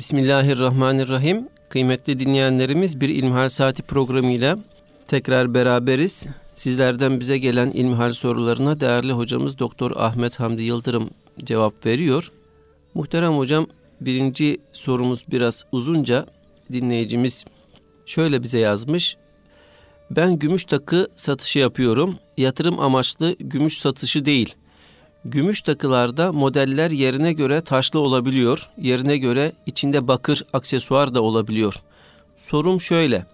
Bismillahirrahmanirrahim. Kıymetli dinleyenlerimiz bir İlmihal Saati programıyla tekrar beraberiz. Sizlerden bize gelen ilmihal sorularına değerli hocamız Doktor Ahmet Hamdi Yıldırım cevap veriyor. Muhterem hocam birinci sorumuz biraz uzunca dinleyicimiz şöyle bize yazmış. Ben gümüş takı satışı yapıyorum. Yatırım amaçlı gümüş satışı değil. Gümüş takılarda modeller yerine göre taşlı olabiliyor. Yerine göre içinde bakır aksesuar da olabiliyor. Sorum şöyle.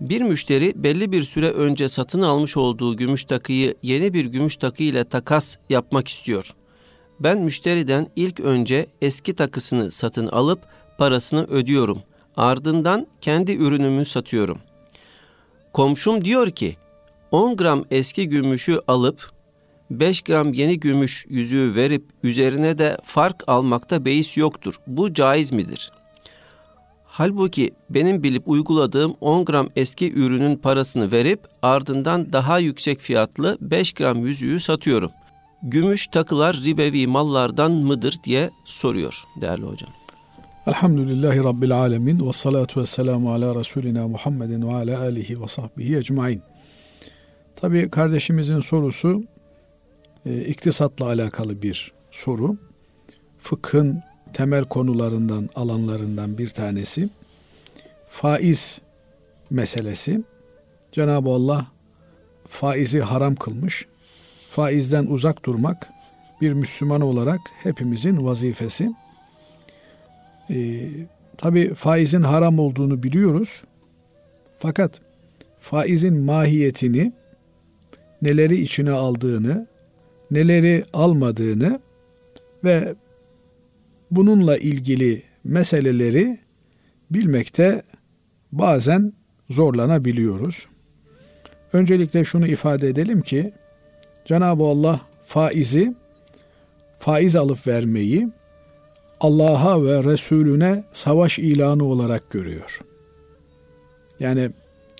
Bir müşteri belli bir süre önce satın almış olduğu gümüş takıyı yeni bir gümüş takı ile takas yapmak istiyor. Ben müşteriden ilk önce eski takısını satın alıp parasını ödüyorum. Ardından kendi ürünümü satıyorum. Komşum diyor ki 10 gram eski gümüşü alıp 5 gram yeni gümüş yüzüğü verip üzerine de fark almakta beis yoktur. Bu caiz midir? Halbuki benim bilip uyguladığım 10 gram eski ürünün parasını verip ardından daha yüksek fiyatlı 5 gram yüzüğü satıyorum. Gümüş takılar ribevi mallardan mıdır diye soruyor değerli hocam. Elhamdülillahi Rabbil Alemin ve salatu ve selamu ala Resulina Muhammedin ve ala alihi ve sahbihi ecmain. Tabi kardeşimizin sorusu e, iktisatla alakalı bir soru. Fıkhın temel konularından, alanlarından bir tanesi. Faiz meselesi. Cenab-ı Allah faizi haram kılmış. Faizden uzak durmak bir Müslüman olarak hepimizin vazifesi. Ee, Tabi faizin haram olduğunu biliyoruz. Fakat faizin mahiyetini, neleri içine aldığını, neleri almadığını ve bununla ilgili meseleleri bilmekte bazen zorlanabiliyoruz. Öncelikle şunu ifade edelim ki Cenab-ı Allah faizi faiz alıp vermeyi Allah'a ve Resulüne savaş ilanı olarak görüyor. Yani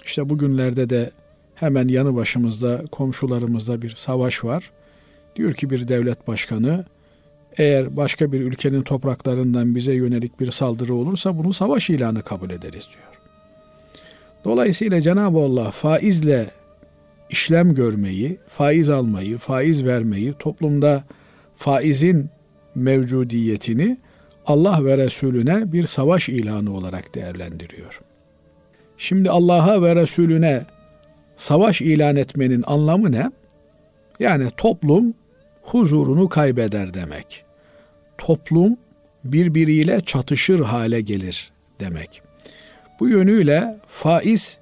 işte bugünlerde de hemen yanı başımızda komşularımızda bir savaş var. Diyor ki bir devlet başkanı eğer başka bir ülkenin topraklarından bize yönelik bir saldırı olursa bunu savaş ilanı kabul ederiz diyor. Dolayısıyla Cenab-ı Allah faizle işlem görmeyi, faiz almayı, faiz vermeyi, toplumda faizin mevcudiyetini Allah ve Resulüne bir savaş ilanı olarak değerlendiriyor. Şimdi Allah'a ve Resulüne savaş ilan etmenin anlamı ne? Yani toplum huzurunu kaybeder demek. Toplum birbiriyle çatışır hale gelir demek. Bu yönüyle faiz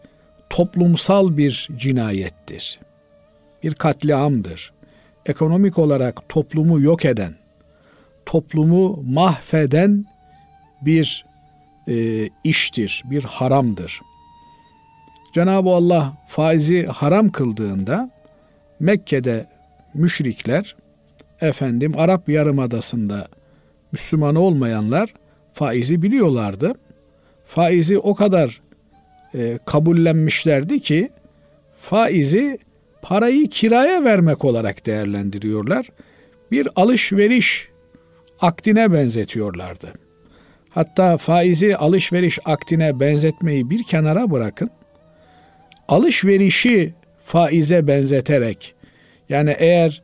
toplumsal bir cinayettir. Bir katliamdır. Ekonomik olarak toplumu yok eden, toplumu mahveden bir e, iştir, bir haramdır. Cenab-ı Allah faizi haram kıldığında Mekke'de müşrikler efendim Arap Yarımadası'nda Müslüman olmayanlar faizi biliyorlardı. Faizi o kadar e, kabullenmişlerdi ki faizi parayı kiraya vermek olarak değerlendiriyorlar. Bir alışveriş akdine benzetiyorlardı. Hatta faizi alışveriş akdine benzetmeyi bir kenara bırakın. Alışverişi faize benzeterek yani eğer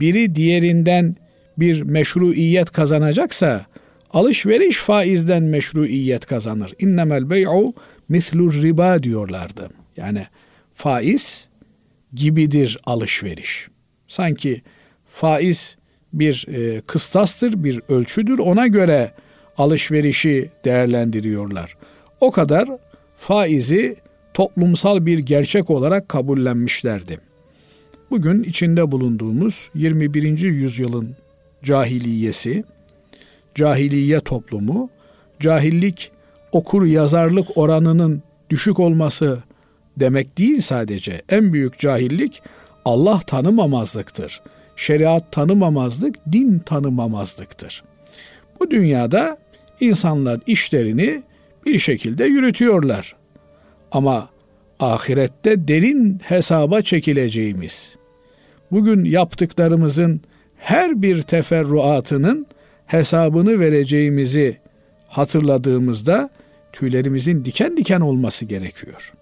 biri diğerinden bir meşruiyet kazanacaksa alışveriş faizden meşruiyet kazanır. İnnemel bey'u mislur riba diyorlardı. Yani faiz gibidir alışveriş. Sanki faiz bir e, kıstastır, bir ölçüdür. Ona göre alışverişi değerlendiriyorlar. O kadar faizi toplumsal bir gerçek olarak kabullenmişlerdi. Bugün içinde bulunduğumuz 21. yüzyılın cahiliyesi, cahiliye toplumu, cahillik okur yazarlık oranının düşük olması demek değil sadece. En büyük cahillik Allah tanımamazlıktır. Şeriat tanımamazlık, din tanımamazlıktır. Bu dünyada insanlar işlerini bir şekilde yürütüyorlar. Ama ahirette derin hesaba çekileceğimiz, bugün yaptıklarımızın her bir teferruatının hesabını vereceğimizi hatırladığımızda tüylerimizin diken diken olması gerekiyor.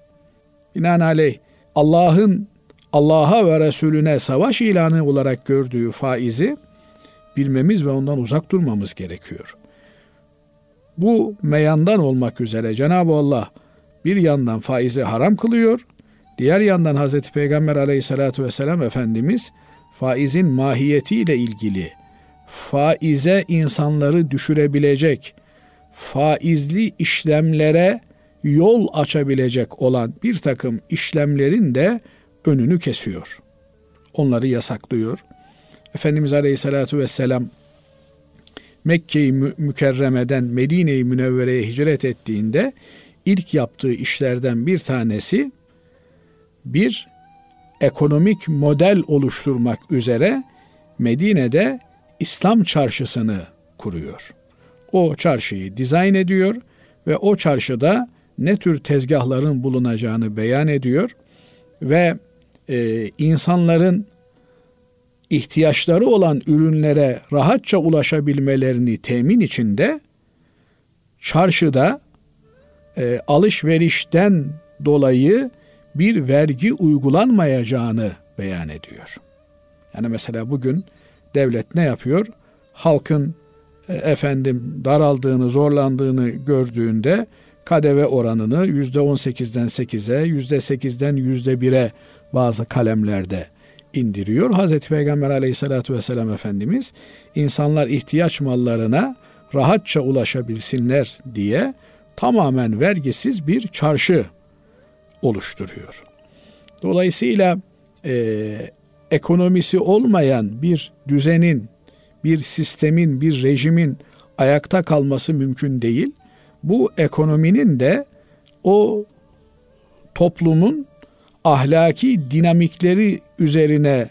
Binaenaleyh Allah'ın Allah'a ve Resulüne savaş ilanı olarak gördüğü faizi bilmemiz ve ondan uzak durmamız gerekiyor. Bu meyandan olmak üzere Cenab-ı Allah bir yandan faizi haram kılıyor, diğer yandan Hazreti Peygamber aleyhissalatü vesselam Efendimiz faizin mahiyetiyle ilgili, faize insanları düşürebilecek, faizli işlemlere yol açabilecek olan bir takım işlemlerin de önünü kesiyor. Onları yasaklıyor. Efendimiz Aleyhisselatü Vesselam Mekke-i Mükerreme'den Medine-i Münevvere'ye hicret ettiğinde ilk yaptığı işlerden bir tanesi bir ekonomik model oluşturmak üzere Medine'de İslam çarşısını kuruyor. O çarşıyı dizayn ediyor ve o çarşıda ne tür tezgahların bulunacağını beyan ediyor ve e, insanların ihtiyaçları olan ürünlere rahatça ulaşabilmelerini temin içinde çarşıda e, alışverişten dolayı bir vergi uygulanmayacağını beyan ediyor. Yani mesela bugün devlet ne yapıyor? Halkın e, efendim daraldığını, zorlandığını gördüğünde KDV oranını yüzde 18'den 8'e, yüzde 8'den yüzde 1'e bazı kalemlerde indiriyor. Hazreti Peygamber aleyhissalatü vesselam Efendimiz insanlar ihtiyaç mallarına rahatça ulaşabilsinler diye tamamen vergisiz bir çarşı oluşturuyor. Dolayısıyla e, ekonomisi olmayan bir düzenin, bir sistemin, bir rejimin ayakta kalması mümkün değil. Bu ekonominin de o toplumun ahlaki dinamikleri üzerine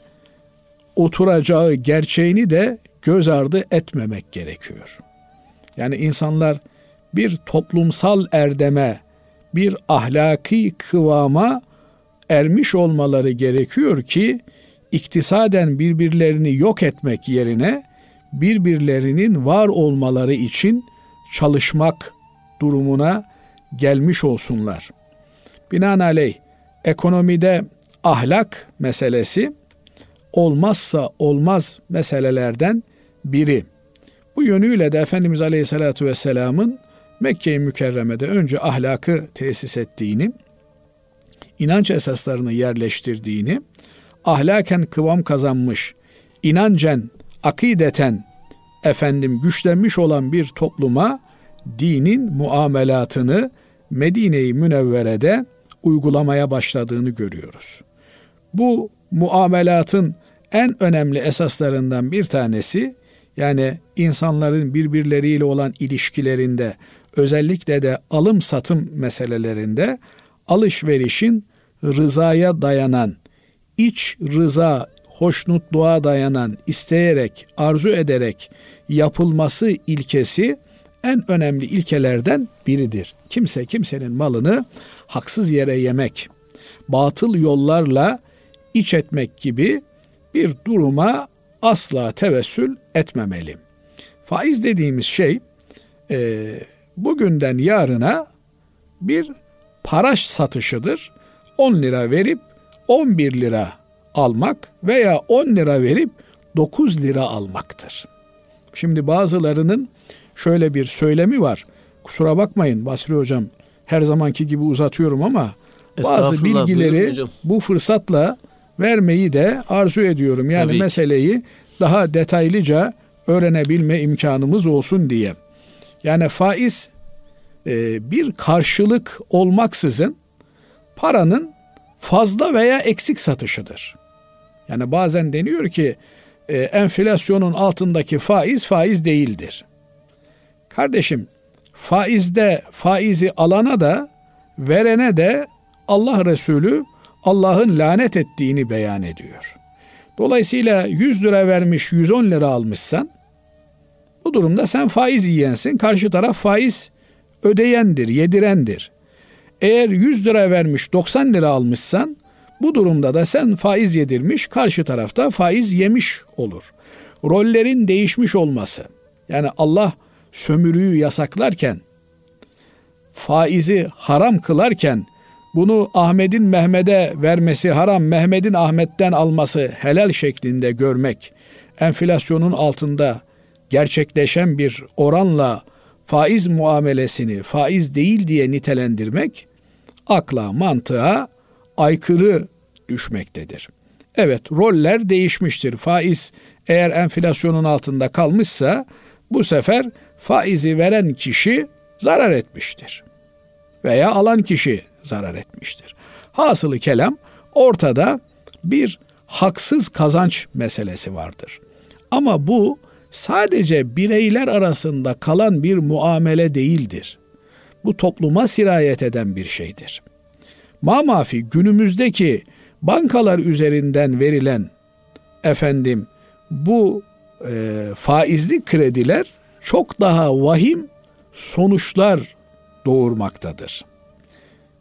oturacağı gerçeğini de göz ardı etmemek gerekiyor. Yani insanlar bir toplumsal erdeme, bir ahlaki kıvama ermiş olmaları gerekiyor ki iktisaden birbirlerini yok etmek yerine birbirlerinin var olmaları için çalışmak durumuna gelmiş olsunlar. Binaenaleyh ekonomide ahlak meselesi olmazsa olmaz meselelerden biri. Bu yönüyle de Efendimiz Aleyhisselatü Vesselam'ın Mekke-i Mükerreme'de önce ahlakı tesis ettiğini, inanç esaslarını yerleştirdiğini, ahlaken kıvam kazanmış, inancen, akideten efendim güçlenmiş olan bir topluma dinin muamelatını Medine-i Münevvere'de uygulamaya başladığını görüyoruz. Bu muamelatın en önemli esaslarından bir tanesi yani insanların birbirleriyle olan ilişkilerinde özellikle de alım satım meselelerinde alışverişin rızaya dayanan, iç rıza, hoşnutluğa dayanan, isteyerek, arzu ederek yapılması ilkesi en önemli ilkelerden biridir. Kimse kimsenin malını haksız yere yemek, batıl yollarla iç etmek gibi bir duruma asla tevessül etmemeli. Faiz dediğimiz şey e, bugünden yarına bir paraş satışıdır. 10 lira verip 11 lira almak veya 10 lira verip 9 lira almaktır. Şimdi bazılarının şöyle bir söylemi var. Kusura bakmayın Basri hocam her zamanki gibi uzatıyorum ama bazı bilgileri bu fırsatla vermeyi de arzu ediyorum. Yani Tabii. meseleyi daha detaylıca öğrenebilme imkanımız olsun diye. Yani faiz e, bir karşılık olmaksızın paranın fazla veya eksik satışıdır. Yani bazen deniyor ki e, enflasyonun altındaki faiz faiz değildir. Kardeşim faizde faizi alana da verene de Allah Resulü Allah'ın lanet ettiğini beyan ediyor. Dolayısıyla 100 lira vermiş 110 lira almışsan bu durumda sen faiz yiyensin. Karşı taraf faiz ödeyendir, yedirendir. Eğer 100 lira vermiş 90 lira almışsan bu durumda da sen faiz yedirmiş, karşı tarafta faiz yemiş olur. Rollerin değişmiş olması. Yani Allah sömürüyü yasaklarken, faizi haram kılarken, bunu Ahmet'in Mehmet'e vermesi haram, Mehmet'in Ahmet'ten alması helal şeklinde görmek, enflasyonun altında gerçekleşen bir oranla faiz muamelesini faiz değil diye nitelendirmek akla, mantığa aykırı düşmektedir. Evet, roller değişmiştir. Faiz eğer enflasyonun altında kalmışsa bu sefer faizi veren kişi zarar etmiştir. Veya alan kişi zarar etmiştir. Hasılı kelam ortada bir haksız kazanç meselesi vardır. Ama bu sadece bireyler arasında kalan bir muamele değildir. Bu topluma sirayet eden bir şeydir. Mamafi günümüzdeki bankalar üzerinden verilen efendim bu e, faizli krediler çok daha vahim sonuçlar doğurmaktadır.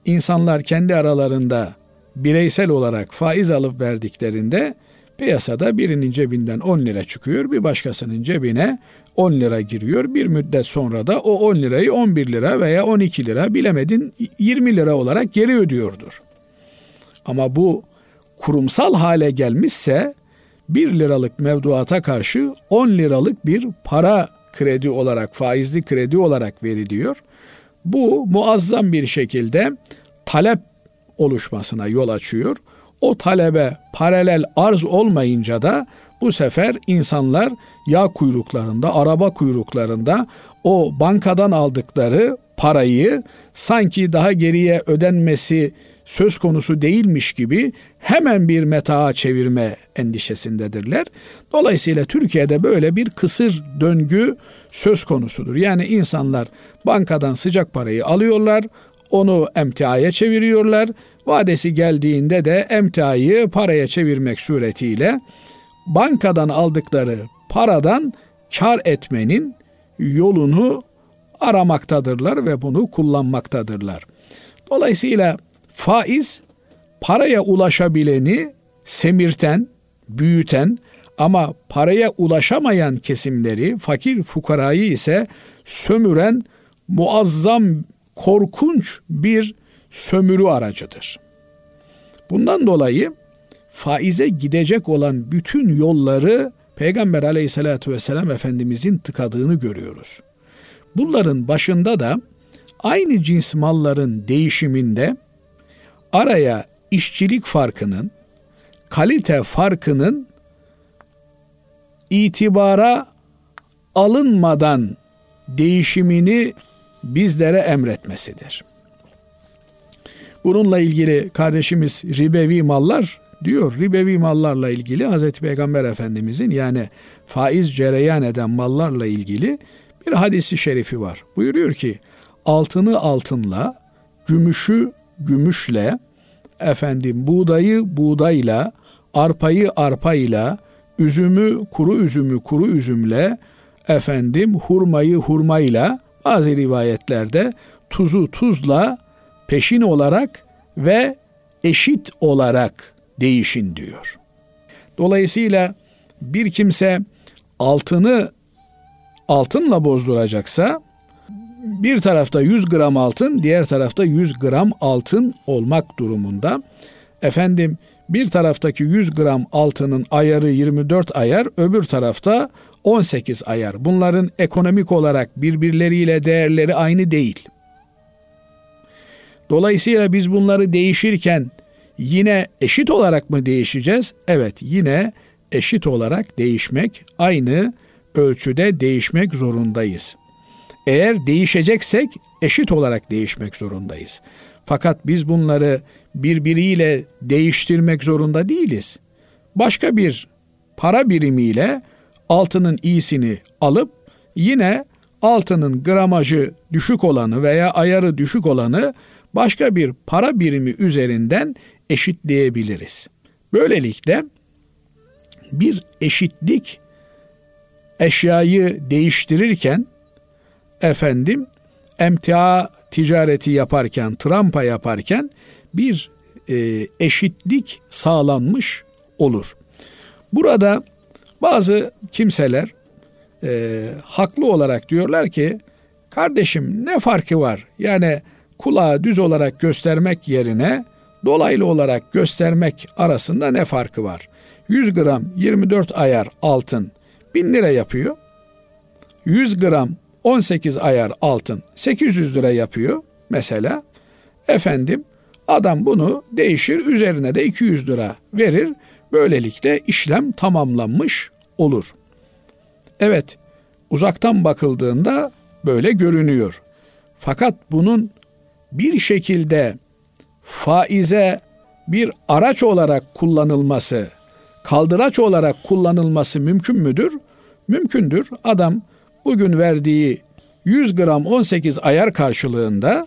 İnsanlar kendi aralarında bireysel olarak faiz alıp verdiklerinde piyasada birinin cebinden 10 lira çıkıyor, bir başkasının cebine 10 lira giriyor. Bir müddet sonra da o 10 lirayı 11 lira veya 12 lira bilemedin 20 lira olarak geri ödüyordur. Ama bu kurumsal hale gelmişse 1 liralık mevduata karşı 10 liralık bir para kredi olarak, faizli kredi olarak veriliyor. Bu muazzam bir şekilde talep oluşmasına yol açıyor. O talebe paralel arz olmayınca da bu sefer insanlar yağ kuyruklarında, araba kuyruklarında o bankadan aldıkları parayı sanki daha geriye ödenmesi söz konusu değilmiş gibi hemen bir metaa çevirme endişesindedirler. Dolayısıyla Türkiye'de böyle bir kısır döngü söz konusudur. Yani insanlar bankadan sıcak parayı alıyorlar, onu emtiaya çeviriyorlar. Vadesi geldiğinde de emtiayı paraya çevirmek suretiyle bankadan aldıkları paradan kar etmenin yolunu aramaktadırlar ve bunu kullanmaktadırlar. Dolayısıyla faiz paraya ulaşabileni semirten, büyüten ama paraya ulaşamayan kesimleri, fakir fukarayı ise sömüren muazzam, korkunç bir sömürü aracıdır. Bundan dolayı faize gidecek olan bütün yolları Peygamber aleyhissalatü vesselam Efendimizin tıkadığını görüyoruz. Bunların başında da aynı cins malların değişiminde araya işçilik farkının, kalite farkının itibara alınmadan değişimini bizlere emretmesidir. Bununla ilgili kardeşimiz ribevi mallar diyor. Ribevi mallarla ilgili Hazreti Peygamber Efendimizin yani faiz cereyan eden mallarla ilgili bir hadisi şerifi var. Buyuruyor ki altını altınla, gümüşü gümüşle, efendim buğdayı buğdayla, arpayı arpayla, üzümü kuru üzümü kuru üzümle, efendim hurmayı hurmayla, bazı rivayetlerde tuzu tuzla peşin olarak ve eşit olarak değişin diyor. Dolayısıyla bir kimse altını altınla bozduracaksa bir tarafta 100 gram altın, diğer tarafta 100 gram altın olmak durumunda. Efendim bir taraftaki 100 gram altının ayarı 24 ayar, öbür tarafta 18 ayar. Bunların ekonomik olarak birbirleriyle değerleri aynı değil. Dolayısıyla biz bunları değişirken yine eşit olarak mı değişeceğiz? Evet, yine eşit olarak değişmek, aynı ölçüde değişmek zorundayız. Eğer değişeceksek eşit olarak değişmek zorundayız. Fakat biz bunları birbiriyle değiştirmek zorunda değiliz. Başka bir para birimiyle altının iyisini alıp yine altının gramajı düşük olanı veya ayarı düşük olanı başka bir para birimi üzerinden eşitleyebiliriz. Böylelikle bir eşitlik eşyayı değiştirirken efendim emtia ticareti yaparken, trampa yaparken bir e, eşitlik sağlanmış olur. Burada bazı kimseler e, haklı olarak diyorlar ki kardeşim ne farkı var? Yani kulağı düz olarak göstermek yerine dolaylı olarak göstermek arasında ne farkı var? 100 gram 24 ayar altın 1000 lira yapıyor. 100 gram 18 ayar altın 800 lira yapıyor mesela. Efendim adam bunu değişir üzerine de 200 lira verir. Böylelikle işlem tamamlanmış olur. Evet uzaktan bakıldığında böyle görünüyor. Fakat bunun bir şekilde faize bir araç olarak kullanılması, kaldıraç olarak kullanılması mümkün müdür? Mümkündür. Adam bugün verdiği 100 gram 18 ayar karşılığında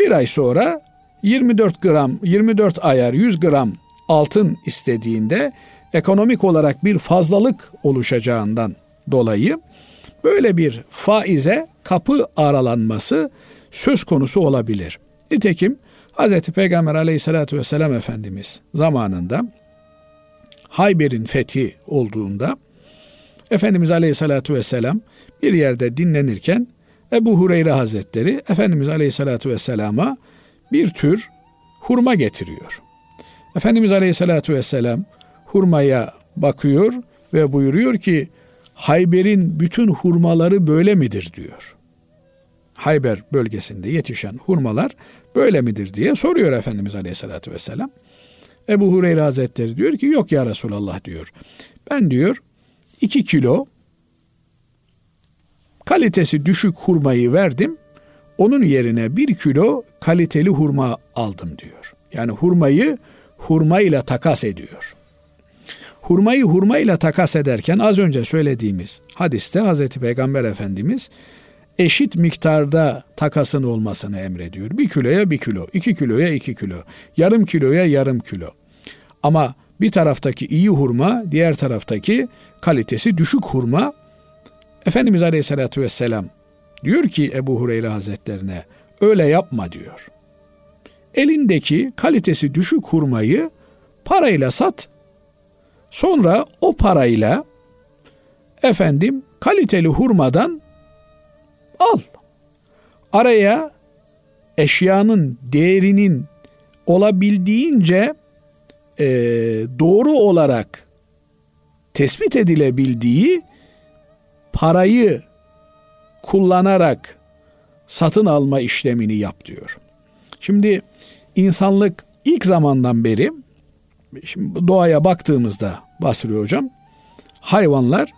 bir ay sonra 24 gram 24 ayar 100 gram altın istediğinde ekonomik olarak bir fazlalık oluşacağından dolayı böyle bir faize kapı aralanması söz konusu olabilir. Nitekim Hz. Peygamber aleyhissalatü vesselam Efendimiz zamanında Hayber'in fethi olduğunda Efendimiz aleyhissalatü vesselam bir yerde dinlenirken Ebu Hureyre Hazretleri Efendimiz aleyhissalatü vesselama bir tür hurma getiriyor. Efendimiz aleyhissalatü vesselam hurmaya bakıyor ve buyuruyor ki Hayber'in bütün hurmaları böyle midir diyor. Hayber bölgesinde yetişen hurmalar böyle midir diye soruyor Efendimiz Aleyhisselatü Vesselam. Ebu Hureyre Hazretleri diyor ki yok ya Resulallah diyor. Ben diyor iki kilo kalitesi düşük hurmayı verdim. Onun yerine bir kilo kaliteli hurma aldım diyor. Yani hurmayı hurmayla takas ediyor. Hurmayı hurmayla takas ederken az önce söylediğimiz hadiste Hazreti Peygamber Efendimiz eşit miktarda takasın olmasını emrediyor. Bir kiloya bir kilo, iki kiloya iki kilo, yarım kiloya yarım kilo. Ama bir taraftaki iyi hurma, diğer taraftaki kalitesi düşük hurma. Efendimiz Aleyhisselatü Vesselam diyor ki Ebu Hureyre Hazretlerine öyle yapma diyor. Elindeki kalitesi düşük hurmayı parayla sat. Sonra o parayla efendim kaliteli hurmadan al. Araya eşyanın değerinin olabildiğince e, doğru olarak tespit edilebildiği parayı kullanarak satın alma işlemini yap diyor. Şimdi insanlık ilk zamandan beri şimdi doğaya baktığımızda Basri hocam hayvanlar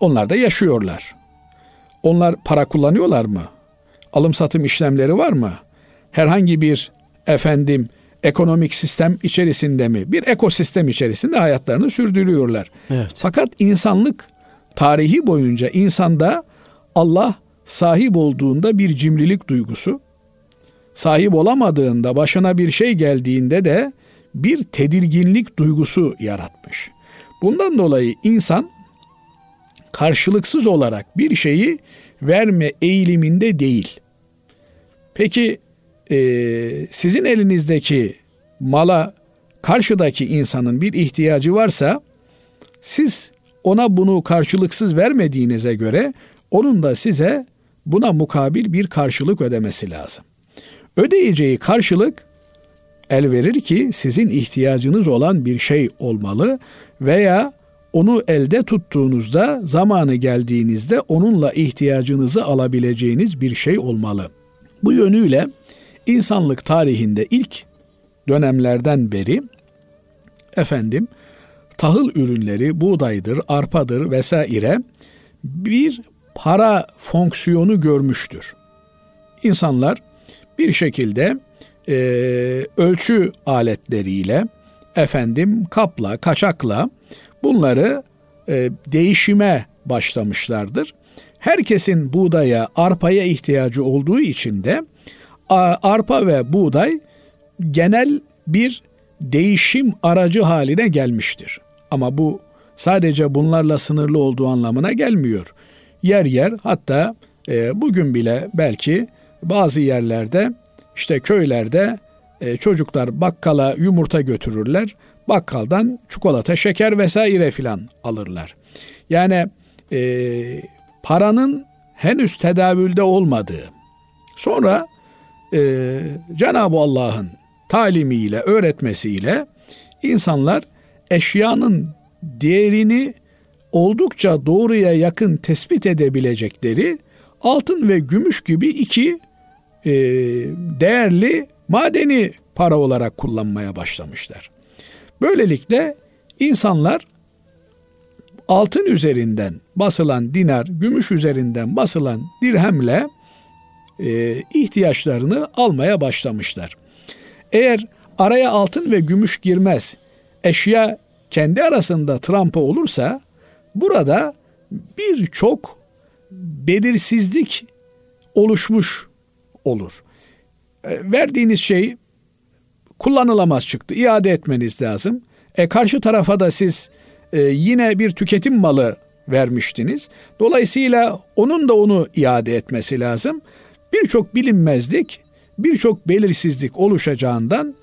onlar da yaşıyorlar. Onlar para kullanıyorlar mı? Alım satım işlemleri var mı? Herhangi bir efendim ekonomik sistem içerisinde mi? Bir ekosistem içerisinde hayatlarını sürdürüyorlar. Evet. Fakat insanlık tarihi boyunca insanda Allah sahip olduğunda bir cimrilik duygusu, sahip olamadığında başına bir şey geldiğinde de bir tedirginlik duygusu yaratmış. Bundan dolayı insan karşılıksız olarak bir şeyi verme eğiliminde değil. Peki e, sizin elinizdeki mala karşıdaki insanın bir ihtiyacı varsa siz ona bunu karşılıksız vermediğinize göre onun da size buna mukabil bir karşılık ödemesi lazım. Ödeyeceği karşılık el verir ki sizin ihtiyacınız olan bir şey olmalı veya onu elde tuttuğunuzda zamanı geldiğinizde onunla ihtiyacınızı alabileceğiniz bir şey olmalı. Bu yönüyle insanlık tarihinde ilk dönemlerden beri efendim tahıl ürünleri buğdaydır, arpadır vesaire bir para fonksiyonu görmüştür. İnsanlar bir şekilde e, ölçü aletleriyle efendim kapla, kaçakla bunları e, değişime başlamışlardır. Herkesin buğdaya, arpaya ihtiyacı olduğu için de arpa ve buğday genel bir değişim aracı haline gelmiştir. Ama bu sadece bunlarla sınırlı olduğu anlamına gelmiyor. Yer yer hatta e, bugün bile belki bazı yerlerde işte köylerde e, çocuklar bakkala yumurta götürürler bakkaldan çikolata, şeker vesaire filan alırlar. Yani e, paranın henüz tedavülde olmadığı, sonra e, Cenab-ı Allah'ın talimiyle, öğretmesiyle insanlar eşyanın değerini oldukça doğruya yakın tespit edebilecekleri altın ve gümüş gibi iki e, değerli madeni para olarak kullanmaya başlamışlar. Böylelikle insanlar altın üzerinden basılan dinar, gümüş üzerinden basılan dirhemle e, ihtiyaçlarını almaya başlamışlar. Eğer araya altın ve gümüş girmez, eşya kendi arasında trampa olursa burada birçok belirsizlik oluşmuş olur. E, verdiğiniz şey kullanılamaz çıktı. İade etmeniz lazım. E karşı tarafa da siz e, yine bir tüketim malı vermiştiniz. Dolayısıyla onun da onu iade etmesi lazım. Birçok bilinmezlik, birçok belirsizlik oluşacağından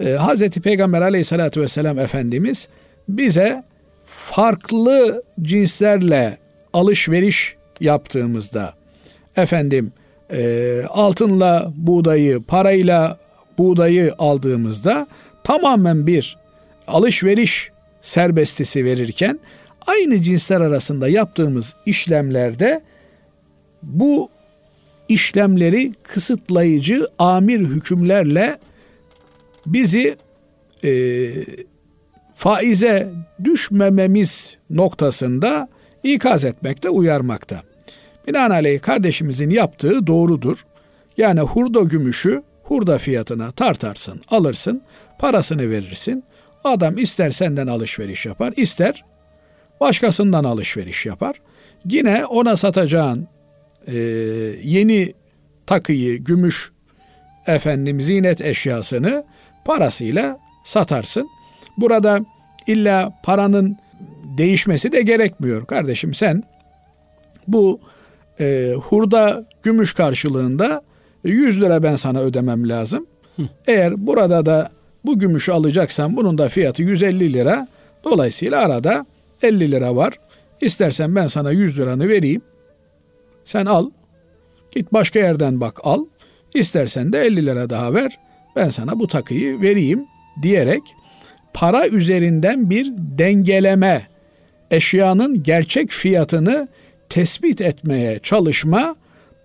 e, Hz. Peygamber aleyhissalatü vesselam Efendimiz bize farklı cinslerle alışveriş yaptığımızda efendim e, altınla buğdayı, parayla buğdayı aldığımızda tamamen bir alışveriş serbestisi verirken aynı cinsler arasında yaptığımız işlemlerde bu işlemleri kısıtlayıcı amir hükümlerle bizi e, faize düşmememiz noktasında ikaz etmekte, uyarmakta. Binaenaleyh kardeşimizin yaptığı doğrudur. Yani hurda gümüşü hurda fiyatına tartarsın, alırsın, parasını verirsin. Adam ister senden alışveriş yapar, ister başkasından alışveriş yapar. Yine ona satacağın e, yeni takıyı, gümüş efendim zinet eşyasını parasıyla satarsın. Burada illa paranın değişmesi de gerekmiyor. Kardeşim sen bu e, hurda gümüş karşılığında 100 lira ben sana ödemem lazım. Hı. Eğer burada da bu gümüşü alacaksan bunun da fiyatı 150 lira. Dolayısıyla arada 50 lira var. İstersen ben sana 100 liranı vereyim. Sen al. Git başka yerden bak al. İstersen de 50 lira daha ver. Ben sana bu takıyı vereyim diyerek para üzerinden bir dengeleme, eşyanın gerçek fiyatını tespit etmeye çalışma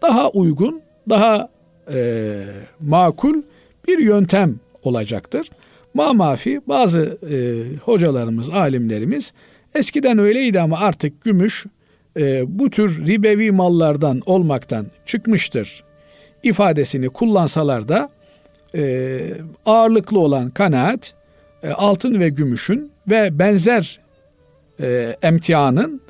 daha uygun, daha e, makul bir yöntem olacaktır. Ma mafi bazı e, hocalarımız, alimlerimiz eskiden öyleydi ama artık gümüş e, bu tür ribevi mallardan olmaktan çıkmıştır ifadesini kullansalar da e, ağırlıklı olan kanaat e, altın ve gümüşün ve benzer e, emtianın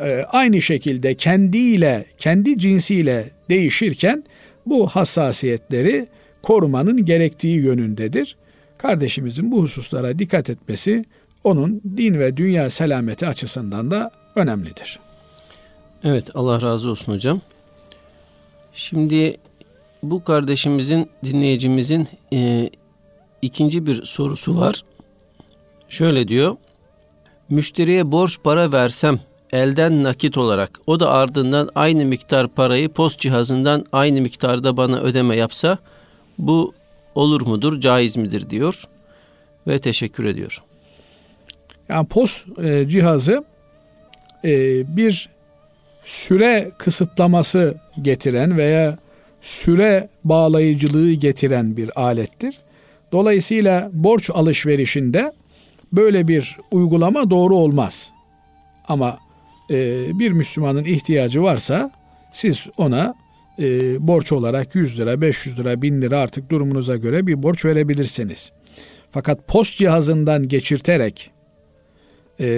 e, aynı şekilde kendiyle, kendi cinsiyle değişirken bu hassasiyetleri korumanın gerektiği yönündedir. Kardeşimizin bu hususlara dikkat etmesi onun din ve dünya selameti açısından da önemlidir. Evet Allah razı olsun hocam. Şimdi bu kardeşimizin dinleyicimizin e, ikinci bir sorusu var. Şöyle diyor. Müşteriye borç para versem elden nakit olarak o da ardından aynı miktar parayı post cihazından aynı miktarda bana ödeme yapsa bu olur mudur, caiz midir diyor ve teşekkür ediyor. Yani post e, cihazı e, bir süre kısıtlaması getiren veya süre bağlayıcılığı getiren bir alettir. Dolayısıyla borç alışverişinde böyle bir uygulama doğru olmaz. Ama e, bir Müslümanın ihtiyacı varsa siz ona e, borç olarak 100 lira, 500 lira, 1000 lira artık durumunuza göre bir borç verebilirsiniz. Fakat post cihazından geçirterek e,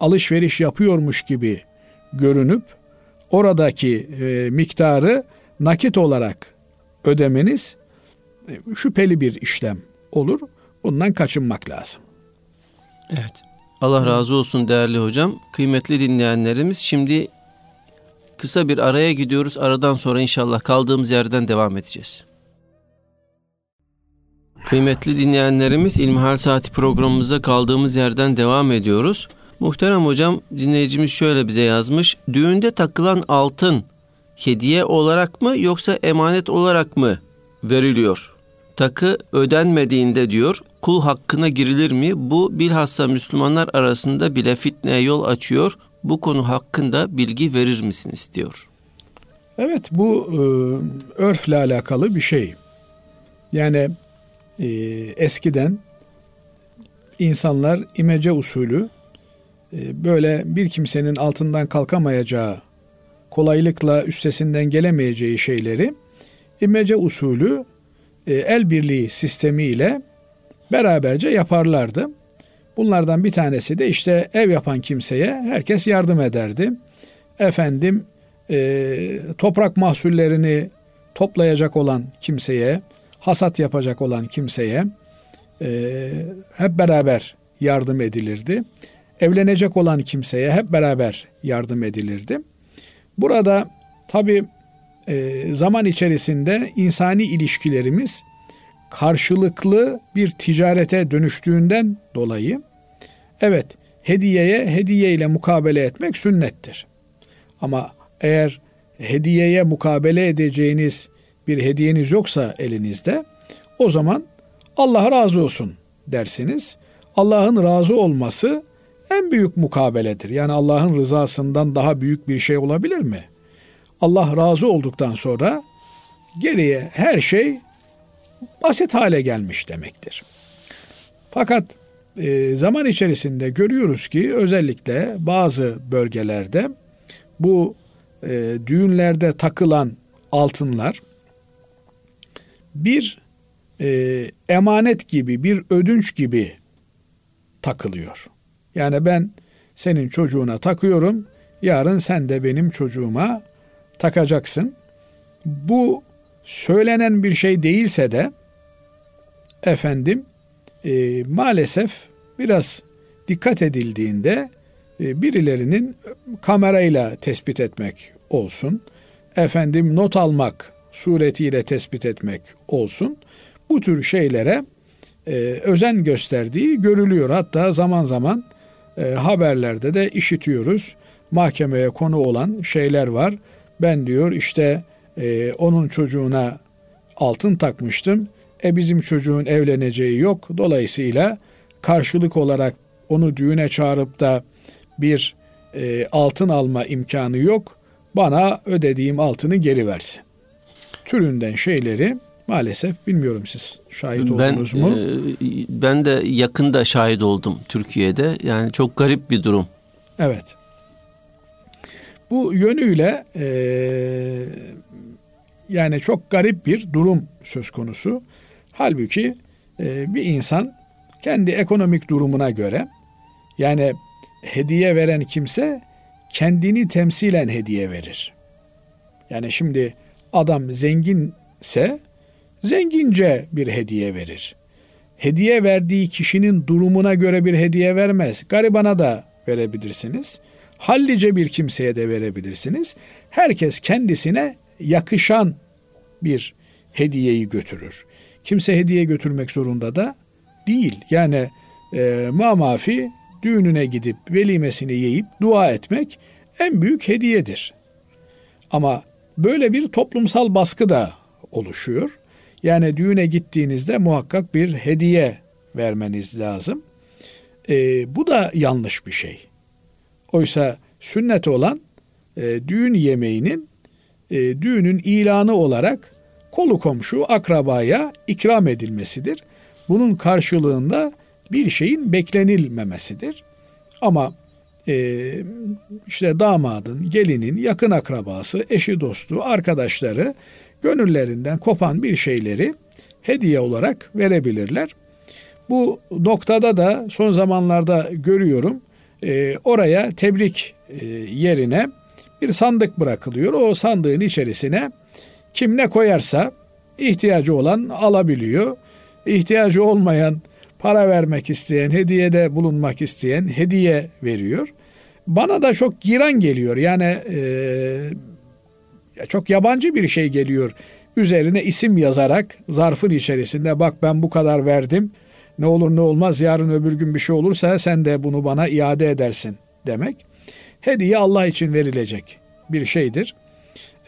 alışveriş yapıyormuş gibi görünüp oradaki miktarı nakit olarak ödemeniz şüpheli bir işlem olur. Bundan kaçınmak lazım. Evet. Allah razı olsun değerli hocam. Kıymetli dinleyenlerimiz şimdi kısa bir araya gidiyoruz. Aradan sonra inşallah kaldığımız yerden devam edeceğiz. Kıymetli dinleyenlerimiz İlmihal Saati programımıza kaldığımız yerden devam ediyoruz. Muhterem hocam dinleyicimiz şöyle bize yazmış. Düğünde takılan altın hediye olarak mı yoksa emanet olarak mı veriliyor? Takı ödenmediğinde diyor kul hakkına girilir mi? Bu bilhassa Müslümanlar arasında bile fitneye yol açıyor. Bu konu hakkında bilgi verir misiniz diyor. Evet bu e, örfle alakalı bir şey. Yani e, eskiden insanlar imece usulü e, böyle bir kimsenin altından kalkamayacağı, kolaylıkla üstesinden gelemeyeceği şeyleri imece usulü e, el birliği sistemiyle beraberce yaparlardı. Bunlardan bir tanesi de işte ev yapan kimseye herkes yardım ederdi. Efendim e, toprak mahsullerini toplayacak olan kimseye, hasat yapacak olan kimseye e, hep beraber yardım edilirdi. Evlenecek olan kimseye hep beraber yardım edilirdi. Burada tabi e, zaman içerisinde insani ilişkilerimiz karşılıklı bir ticarete dönüştüğünden dolayı evet hediyeye hediye ile mukabele etmek sünnettir. Ama eğer hediyeye mukabele edeceğiniz bir hediyeniz yoksa elinizde o zaman Allah razı olsun dersiniz. Allah'ın razı olması en büyük mukabeledir. Yani Allah'ın rızasından daha büyük bir şey olabilir mi? Allah razı olduktan sonra geriye her şey basit hale gelmiş demektir. Fakat e, zaman içerisinde görüyoruz ki özellikle bazı bölgelerde bu e, düğünlerde takılan altınlar bir e, emanet gibi, bir ödünç gibi takılıyor. Yani ben senin çocuğuna takıyorum, yarın sen de benim çocuğuma takacaksın. Bu söylenen bir şey değilse de efendim e, maalesef biraz dikkat edildiğinde e, birilerinin kamerayla tespit etmek olsun, efendim not almak suretiyle tespit etmek olsun. Bu tür şeylere e, özen gösterdiği görülüyor. Hatta zaman zaman e, haberlerde de işitiyoruz. Mahkemeye konu olan şeyler var. Ben diyor işte e, onun çocuğuna altın takmıştım. E bizim çocuğun evleneceği yok. Dolayısıyla karşılık olarak onu düğüne çağırıp da bir e, altın alma imkanı yok. Bana ödediğim altını geri versin. Türünden şeyleri maalesef bilmiyorum siz şahit oldunuz mu? E, ben de yakında şahit oldum Türkiye'de. Yani çok garip bir durum. Evet. Bu yönüyle e, yani çok garip bir durum söz konusu. Halbuki e, bir insan kendi ekonomik durumuna göre yani hediye veren kimse kendini temsilen hediye verir. Yani şimdi adam zenginse zengince bir hediye verir. Hediye verdiği kişinin durumuna göre bir hediye vermez. Garibana da verebilirsiniz. Hallice bir kimseye de verebilirsiniz. Herkes kendisine yakışan bir hediyeyi götürür. Kimse hediye götürmek zorunda da değil. Yani e, mamafi düğününe gidip velimesini yiyip dua etmek en büyük hediyedir. Ama böyle bir toplumsal baskı da oluşuyor. Yani düğüne gittiğinizde muhakkak bir hediye vermeniz lazım. E, bu da yanlış bir şey. Oysa sünnet olan e, düğün yemeğinin e, düğünün ilanı olarak kolu komşu akrabaya ikram edilmesidir. Bunun karşılığında bir şeyin beklenilmemesidir. Ama e, işte damadın, gelinin yakın akrabası, eşi dostu, arkadaşları gönüllerinden kopan bir şeyleri hediye olarak verebilirler. Bu noktada da son zamanlarda görüyorum e, oraya tebrik e, yerine bir sandık bırakılıyor. O sandığın içerisine kim ne koyarsa ihtiyacı olan alabiliyor. İhtiyacı olmayan para vermek isteyen, hediyede bulunmak isteyen hediye veriyor. Bana da çok giran geliyor. Yani e, çok yabancı bir şey geliyor. Üzerine isim yazarak zarfın içerisinde bak ben bu kadar verdim. Ne olur ne olmaz yarın öbür gün bir şey olursa sen de bunu bana iade edersin demek. Hediye Allah için verilecek bir şeydir.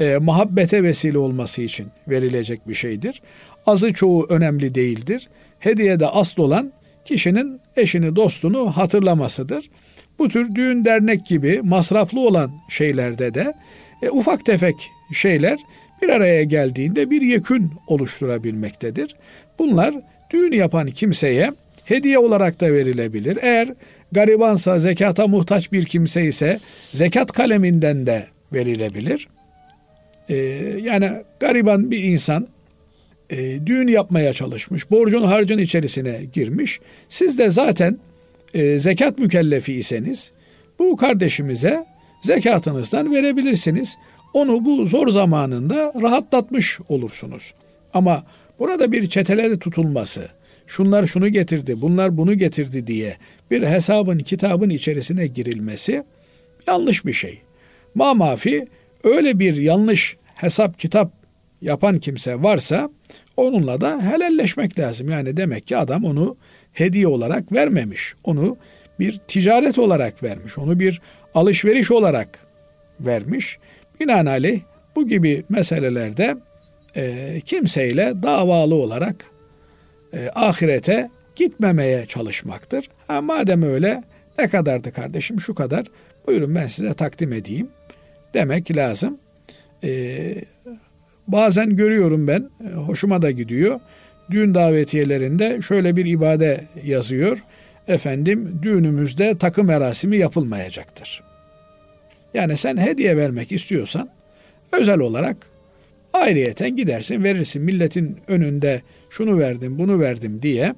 E, muhabbete vesile olması için verilecek bir şeydir. Azı çoğu önemli değildir. Hediyede asıl olan kişinin eşini, dostunu hatırlamasıdır. Bu tür düğün dernek gibi masraflı olan şeylerde de e, ufak tefek şeyler bir araya geldiğinde bir yekün oluşturabilmektedir. Bunlar düğün yapan kimseye hediye olarak da verilebilir. Eğer garibansa, zekata muhtaç bir kimse ise zekat kaleminden de verilebilir. Ee, yani gariban bir insan e, düğün yapmaya çalışmış, borcun harcın içerisine girmiş. Siz de zaten e, zekat mükellefi iseniz bu kardeşimize zekatınızdan verebilirsiniz. Onu bu zor zamanında rahatlatmış olursunuz. Ama burada bir çeteleri tutulması, şunlar şunu getirdi, bunlar bunu getirdi diye bir hesabın, kitabın içerisine girilmesi yanlış bir şey. Ma mafi öyle bir yanlış hesap kitap yapan kimse varsa onunla da helalleşmek lazım. Yani demek ki adam onu hediye olarak vermemiş. Onu bir ticaret olarak vermiş. Onu bir alışveriş olarak vermiş. Binaenaleyh bu gibi meselelerde e, kimseyle davalı olarak e, ahirete gitmemeye çalışmaktır. Ha, madem öyle ne kadardı kardeşim şu kadar buyurun ben size takdim edeyim demek lazım. E, bazen görüyorum ben e, hoşuma da gidiyor. Düğün davetiyelerinde şöyle bir ibade yazıyor. Efendim düğünümüzde takı merasimi yapılmayacaktır. Yani sen hediye vermek istiyorsan özel olarak ayrıyeten gidersin verirsin milletin önünde şunu verdim bunu verdim diye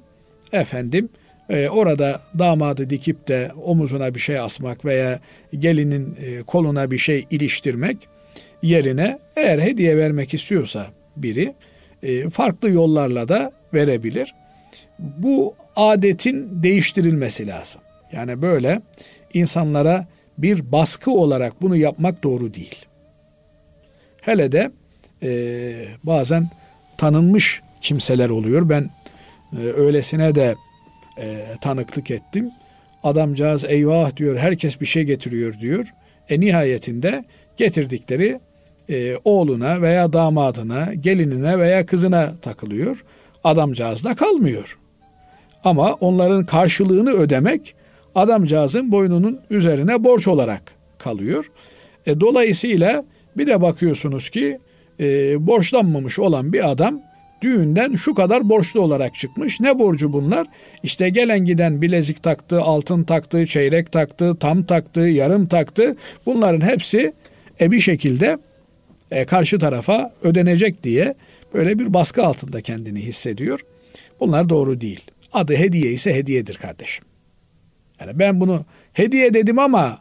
efendim e, orada damadı dikip de omuzuna bir şey asmak veya gelinin e, koluna bir şey iliştirmek yerine eğer hediye vermek istiyorsa biri e, farklı yollarla da verebilir. Bu adetin değiştirilmesi lazım. Yani böyle insanlara bir baskı olarak bunu yapmak doğru değil. Hele de e, bazen tanınmış kimseler oluyor. Ben e, öylesine de e, tanıklık ettim. Adamcağız eyvah diyor herkes bir şey getiriyor diyor. E nihayetinde getirdikleri e, oğluna veya damadına, gelinine veya kızına takılıyor. Adamcağız da kalmıyor. Ama onların karşılığını ödemek adamcağızın boynunun üzerine borç olarak kalıyor. E, dolayısıyla bir de bakıyorsunuz ki e, borçlanmamış olan bir adam düğünden şu kadar borçlu olarak çıkmış. Ne borcu bunlar? İşte gelen giden bilezik taktı, altın taktı, çeyrek taktı, tam taktı, yarım taktı. Bunların hepsi e, bir şekilde e, karşı tarafa ödenecek diye böyle bir baskı altında kendini hissediyor. Bunlar doğru değil. Adı hediye ise hediyedir kardeşim. Yani ben bunu hediye dedim ama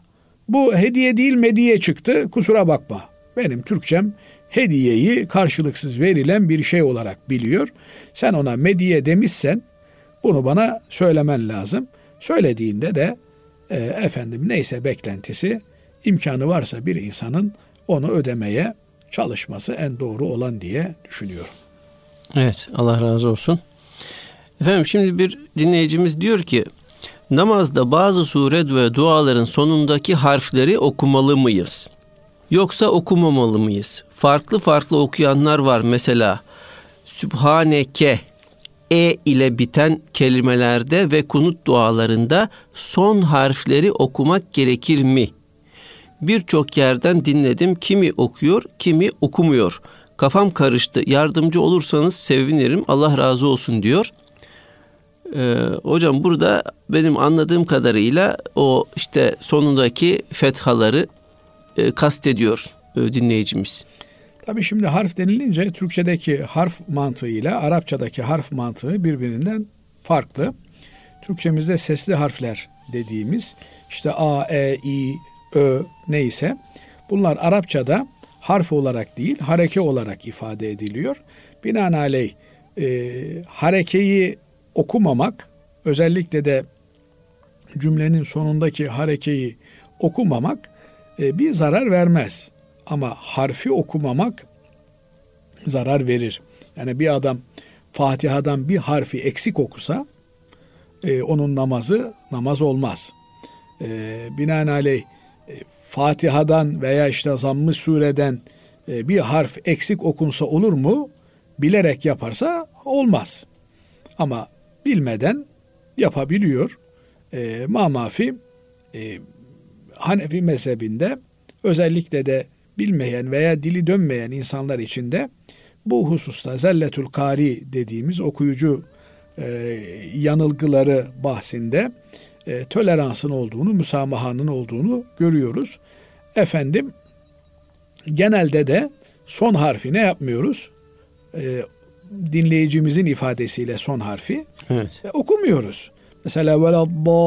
bu hediye değil mediye çıktı. Kusura bakma. Benim Türkçem hediyeyi karşılıksız verilen bir şey olarak biliyor. Sen ona mediye demişsen bunu bana söylemen lazım. Söylediğinde de e, efendim neyse beklentisi imkanı varsa bir insanın onu ödemeye çalışması en doğru olan diye düşünüyorum. Evet Allah razı olsun. Efendim şimdi bir dinleyicimiz diyor ki namazda bazı suret ve duaların sonundaki harfleri okumalı mıyız? Yoksa okumamalı mıyız? Farklı farklı okuyanlar var mesela. Sübhaneke e ile biten kelimelerde ve kunut dualarında son harfleri okumak gerekir mi? Birçok yerden dinledim. Kimi okuyor, kimi okumuyor. Kafam karıştı. Yardımcı olursanız sevinirim. Allah razı olsun diyor. Ee, hocam burada benim anladığım kadarıyla o işte sonundaki fethaları e, kastediyor e, dinleyicimiz. Tabii şimdi harf denilince Türkçedeki harf mantığıyla Arapçadaki harf mantığı birbirinden farklı. Türkçemizde sesli harfler dediğimiz işte A, E, I, Ö neyse bunlar Arapçada harf olarak değil hareke olarak ifade ediliyor. Binaenaleyh e, harekeyi okumamak özellikle de cümlenin sonundaki harekeyi okumamak e, bir zarar vermez. Ama harfi okumamak zarar verir. Yani bir adam Fatiha'dan bir harfi eksik okusa e, onun namazı namaz olmaz. E, binaenaleyh e, Fatiha'dan veya işte zamm sureden bir harf eksik okunsa olur mu? Bilerek yaparsa olmaz. Ama bilmeden yapabiliyor. E, mamafi Hanefi mezhebinde özellikle de bilmeyen veya dili dönmeyen insanlar için de bu hususta zelletül kari dediğimiz okuyucu e, yanılgıları bahsinde e, toleransın olduğunu, müsamahanın olduğunu görüyoruz. Efendim genelde de son harfi ne yapmıyoruz? E, dinleyicimizin ifadesiyle son harfi evet. e, okumuyoruz. Mesela veladdalline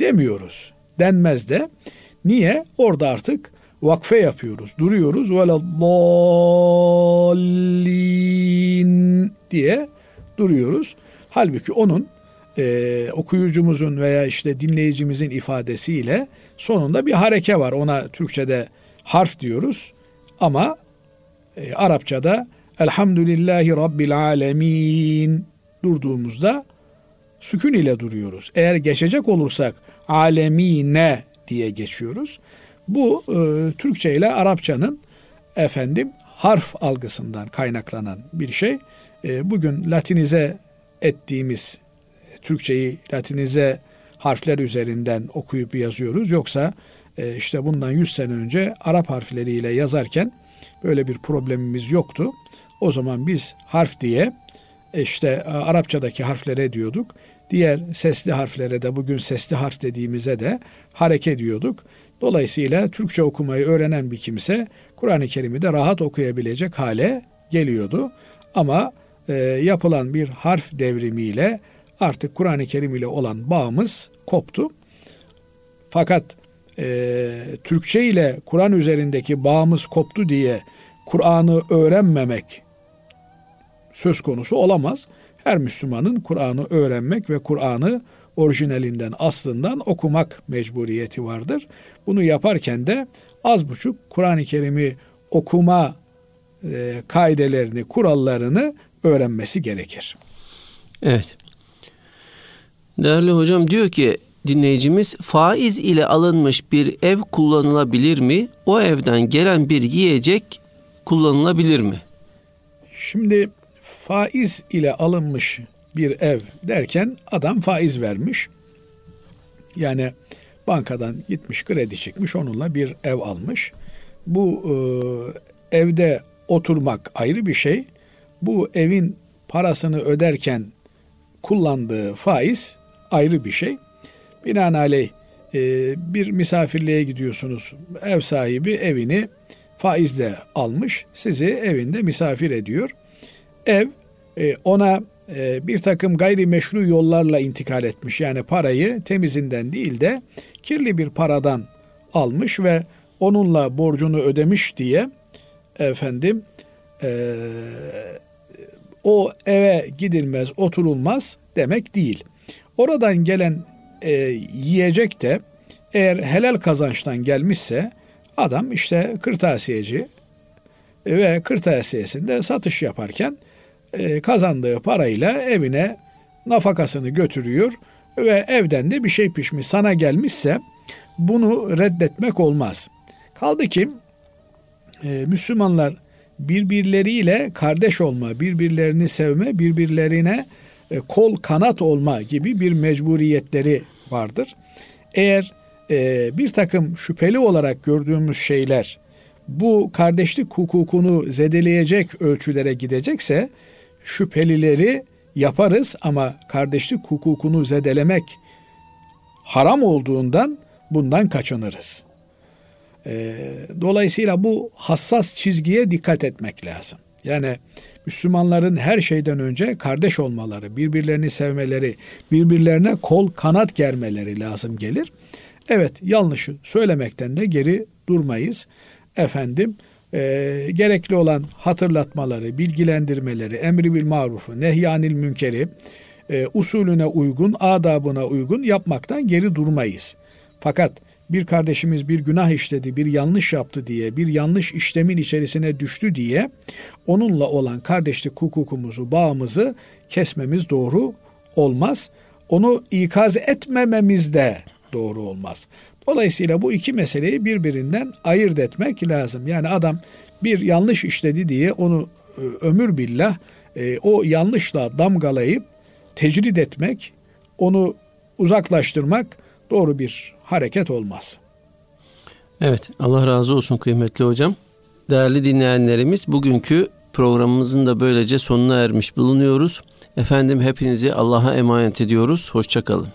demiyoruz. Denmez de. Niye? Orada artık vakfe yapıyoruz. Duruyoruz. Veladdallin diye duruyoruz. Halbuki onun e, okuyucumuzun veya işte dinleyicimizin ifadesiyle sonunda bir hareke var. Ona Türkçe'de harf diyoruz. Ama e, Arapçada Elhamdülillahi Rabbil Alemin durduğumuzda sükun ile duruyoruz. Eğer geçecek olursak alemine diye geçiyoruz. Bu e, Türkçe ile Arapçanın efendim harf algısından kaynaklanan bir şey. E, bugün Latinize ettiğimiz Türkçeyi Latinize harfler üzerinden okuyup yazıyoruz. Yoksa e, işte bundan 100 sene önce Arap harfleriyle yazarken böyle bir problemimiz yoktu. O zaman biz harf diye işte Arapçadaki harflere diyorduk. Diğer sesli harflere de bugün sesli harf dediğimize de hareket diyorduk. Dolayısıyla Türkçe okumayı öğrenen bir kimse Kur'an-ı Kerim'i de rahat okuyabilecek hale geliyordu. Ama e, yapılan bir harf devrimiyle artık Kur'an-ı Kerim ile olan bağımız koptu. Fakat e, Türkçe ile Kur'an üzerindeki bağımız koptu diye Kur'an'ı öğrenmemek söz konusu olamaz. Her Müslümanın Kur'an'ı öğrenmek ve Kur'an'ı orijinalinden, aslından okumak mecburiyeti vardır. Bunu yaparken de az buçuk Kur'an-ı Kerim'i okuma e, kaidelerini, kurallarını öğrenmesi gerekir. Evet. Değerli hocam diyor ki dinleyicimiz faiz ile alınmış bir ev kullanılabilir mi? O evden gelen bir yiyecek kullanılabilir mi? Şimdi faiz ile alınmış bir ev derken adam faiz vermiş. Yani bankadan gitmiş kredi çekmiş onunla bir ev almış. Bu e, evde oturmak ayrı bir şey. Bu evin parasını öderken kullandığı faiz ayrı bir şey. Binaenaleyh e, bir misafirliğe gidiyorsunuz. Ev sahibi evini faizle almış. Sizi evinde misafir ediyor. Ev e, ona e, bir takım gayrimeşru yollarla intikal etmiş. Yani parayı temizinden değil de kirli bir paradan almış ve onunla borcunu ödemiş diye efendim e, o eve gidilmez, oturulmaz demek değil. Oradan gelen yiyecek de eğer helal kazançtan gelmişse adam işte kırtasiyeci ve kırtasiyesinde satış yaparken e, kazandığı parayla evine nafakasını götürüyor ve evden de bir şey pişmiş sana gelmişse bunu reddetmek olmaz. Kaldı ki e, Müslümanlar birbirleriyle kardeş olma, birbirlerini sevme, birbirlerine e, kol kanat olma gibi bir mecburiyetleri vardır. Eğer bir takım şüpheli olarak gördüğümüz şeyler bu kardeşlik hukukunu zedeleyecek ölçülere gidecekse şüphelileri yaparız ama kardeşlik hukukunu zedelemek haram olduğundan bundan kaçınırız. Ee, dolayısıyla bu hassas çizgiye dikkat etmek lazım. Yani Müslümanların her şeyden önce kardeş olmaları, birbirlerini sevmeleri, birbirlerine kol kanat germeleri lazım gelir. Evet yanlışı söylemekten de geri durmayız. Efendim e, gerekli olan hatırlatmaları, bilgilendirmeleri, emri bil marufu, nehyanil münkeri, e, usulüne uygun, adabına uygun yapmaktan geri durmayız. Fakat bir kardeşimiz bir günah işledi, bir yanlış yaptı diye, bir yanlış işlemin içerisine düştü diye onunla olan kardeşlik hukukumuzu, bağımızı kesmemiz doğru olmaz. Onu ikaz etmememiz de doğru olmaz. Dolayısıyla bu iki meseleyi birbirinden ayırt etmek lazım. Yani adam bir yanlış işledi diye onu e, ömür billah e, o yanlışla damgalayıp tecrid etmek, onu uzaklaştırmak doğru bir hareket olmaz. Evet, Allah razı olsun kıymetli hocam. Değerli dinleyenlerimiz, bugünkü programımızın da böylece sonuna ermiş bulunuyoruz. Efendim hepinizi Allah'a emanet ediyoruz. Hoşçakalın.